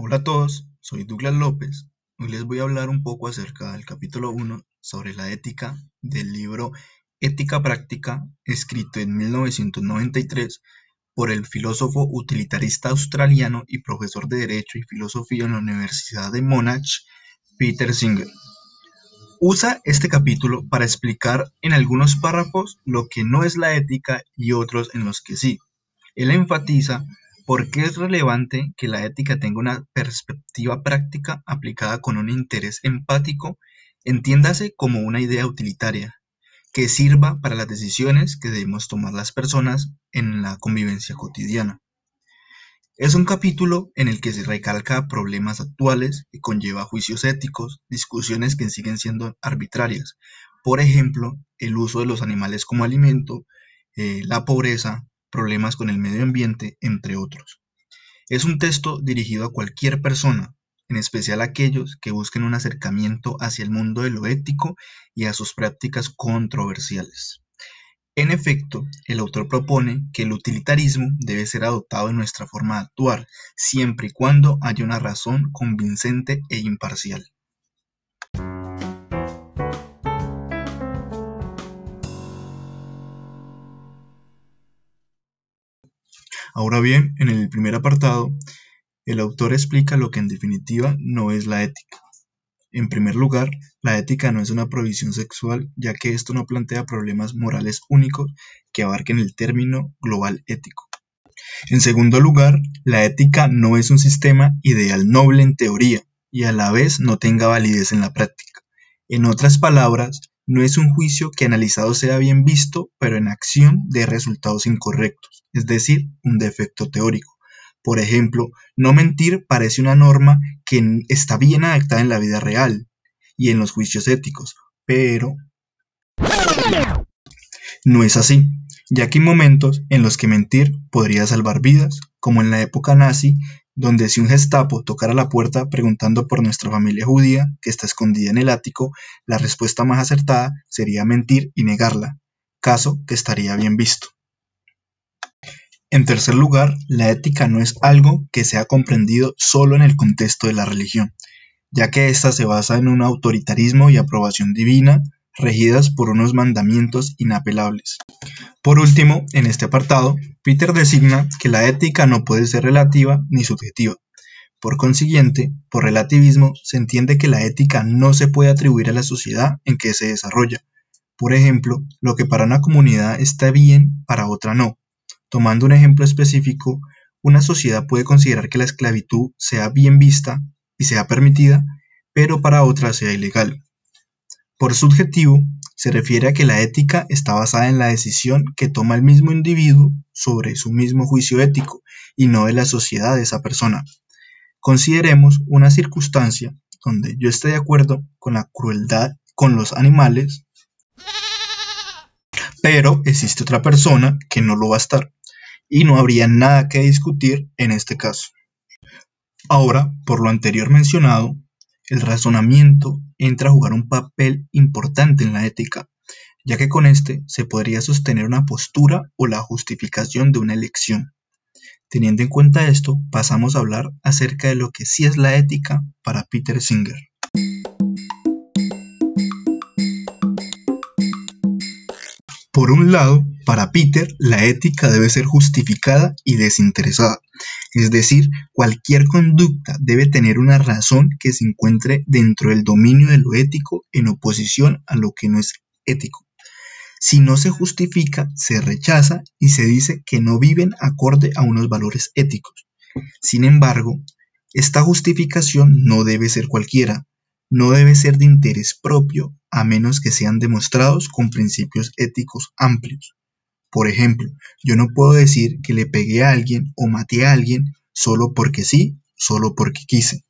Hola a todos, soy Douglas López. Hoy les voy a hablar un poco acerca del capítulo 1 sobre la ética del libro Ética Práctica, escrito en 1993 por el filósofo utilitarista australiano y profesor de Derecho y Filosofía en la Universidad de Monash, Peter Singer. Usa este capítulo para explicar en algunos párrafos lo que no es la ética y otros en los que sí. Él enfatiza por qué es relevante que la ética tenga una perspectiva práctica aplicada con un interés empático, entiéndase como una idea utilitaria, que sirva para las decisiones que debemos tomar las personas en la convivencia cotidiana. Es un capítulo en el que se recalca problemas actuales y conlleva juicios éticos, discusiones que siguen siendo arbitrarias. Por ejemplo, el uso de los animales como alimento, eh, la pobreza, problemas con el medio ambiente, entre otros. Es un texto dirigido a cualquier persona, en especial a aquellos que busquen un acercamiento hacia el mundo de lo ético y a sus prácticas controversiales. En efecto, el autor propone que el utilitarismo debe ser adoptado en nuestra forma de actuar, siempre y cuando haya una razón convincente e imparcial. Ahora bien, en el primer apartado, el autor explica lo que en definitiva no es la ética. En primer lugar, la ética no es una provisión sexual, ya que esto no plantea problemas morales únicos que abarquen el término global ético. En segundo lugar, la ética no es un sistema ideal noble en teoría y a la vez no tenga validez en la práctica. En otras palabras, no es un juicio que analizado sea bien visto, pero en acción dé resultados incorrectos, es decir, un defecto teórico. Por ejemplo, no mentir parece una norma que está bien adaptada en la vida real y en los juicios éticos, pero no es así, ya que hay momentos en los que mentir podría salvar vidas, como en la época nazi, donde si un gestapo tocara la puerta preguntando por nuestra familia judía, que está escondida en el ático, la respuesta más acertada sería mentir y negarla, caso que estaría bien visto. En tercer lugar, la ética no es algo que sea comprendido solo en el contexto de la religión, ya que ésta se basa en un autoritarismo y aprobación divina regidas por unos mandamientos inapelables. Por último, en este apartado, Peter designa que la ética no puede ser relativa ni subjetiva. Por consiguiente, por relativismo se entiende que la ética no se puede atribuir a la sociedad en que se desarrolla. Por ejemplo, lo que para una comunidad está bien, para otra no, Tomando un ejemplo específico, una sociedad puede considerar que la esclavitud sea bien vista y sea permitida, pero para otra sea ilegal. Por subjetivo, se refiere a que la ética está basada en la decisión que toma el mismo individuo sobre su mismo juicio ético y no de la sociedad de esa persona. Consideremos una circunstancia donde yo esté de acuerdo con la crueldad con los animales, pero existe otra persona que no lo va a estar y no habría nada que discutir en este caso. Ahora, por lo anterior mencionado, el razonamiento entra a jugar un papel importante en la ética, ya que con este se podría sostener una postura o la justificación de una elección. Teniendo en cuenta esto, pasamos a hablar acerca de lo que sí es la ética para Peter Singer. Por un lado, para Peter, la ética debe ser justificada y desinteresada, es decir, cualquier conducta debe tener una razón que se encuentre dentro del dominio de lo ético en oposición a lo que no es ético. Si no se justifica, se rechaza y se dice que no viven acorde a unos valores éticos. Sin embargo, esta justificación no debe ser cualquiera, no debe ser de interés propio a menos que sean demostrados con principios éticos amplios. Por ejemplo, yo no puedo decir que le pegué a alguien o maté a alguien solo porque sí, solo porque quise.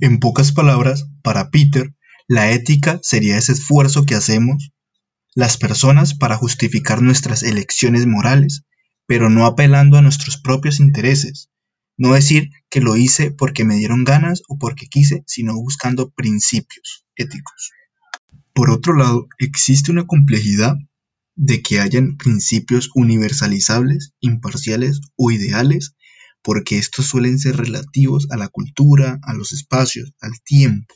En pocas palabras, para Peter, la ética sería ese esfuerzo que hacemos las personas para justificar nuestras elecciones morales, pero no apelando a nuestros propios intereses. No decir que lo hice porque me dieron ganas o porque quise, sino buscando principios éticos. Por otro lado, existe una complejidad de que hayan principios universalizables, imparciales o ideales porque estos suelen ser relativos a la cultura, a los espacios, al tiempo.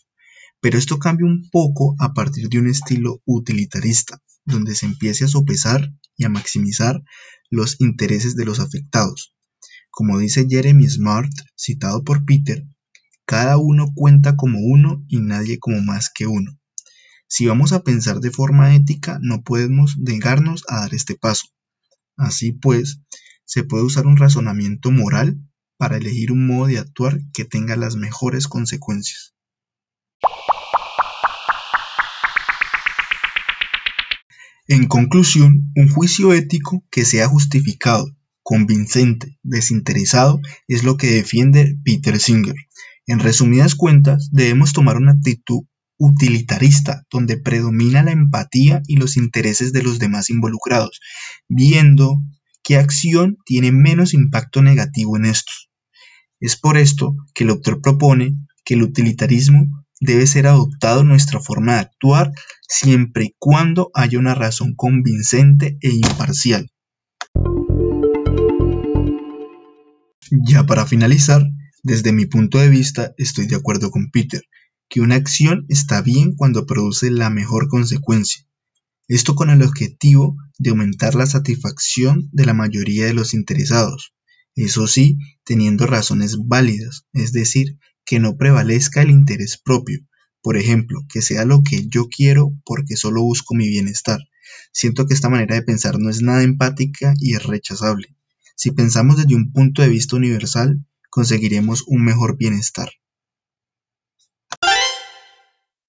Pero esto cambia un poco a partir de un estilo utilitarista, donde se empiece a sopesar y a maximizar los intereses de los afectados. Como dice Jeremy Smart, citado por Peter, cada uno cuenta como uno y nadie como más que uno. Si vamos a pensar de forma ética, no podemos negarnos a dar este paso. Así pues, se puede usar un razonamiento moral para elegir un modo de actuar que tenga las mejores consecuencias. En conclusión, un juicio ético que sea justificado, convincente, desinteresado es lo que defiende Peter Singer. En resumidas cuentas, debemos tomar una actitud utilitarista donde predomina la empatía y los intereses de los demás involucrados, viendo qué acción tiene menos impacto negativo en estos. Es por esto que el autor propone que el utilitarismo debe ser adoptado en nuestra forma de actuar siempre y cuando haya una razón convincente e imparcial. Ya para finalizar, desde mi punto de vista estoy de acuerdo con Peter, que una acción está bien cuando produce la mejor consecuencia. Esto con el objetivo de aumentar la satisfacción de la mayoría de los interesados. Eso sí, teniendo razones válidas, es decir, que no prevalezca el interés propio. Por ejemplo, que sea lo que yo quiero porque solo busco mi bienestar. Siento que esta manera de pensar no es nada empática y es rechazable. Si pensamos desde un punto de vista universal, conseguiremos un mejor bienestar.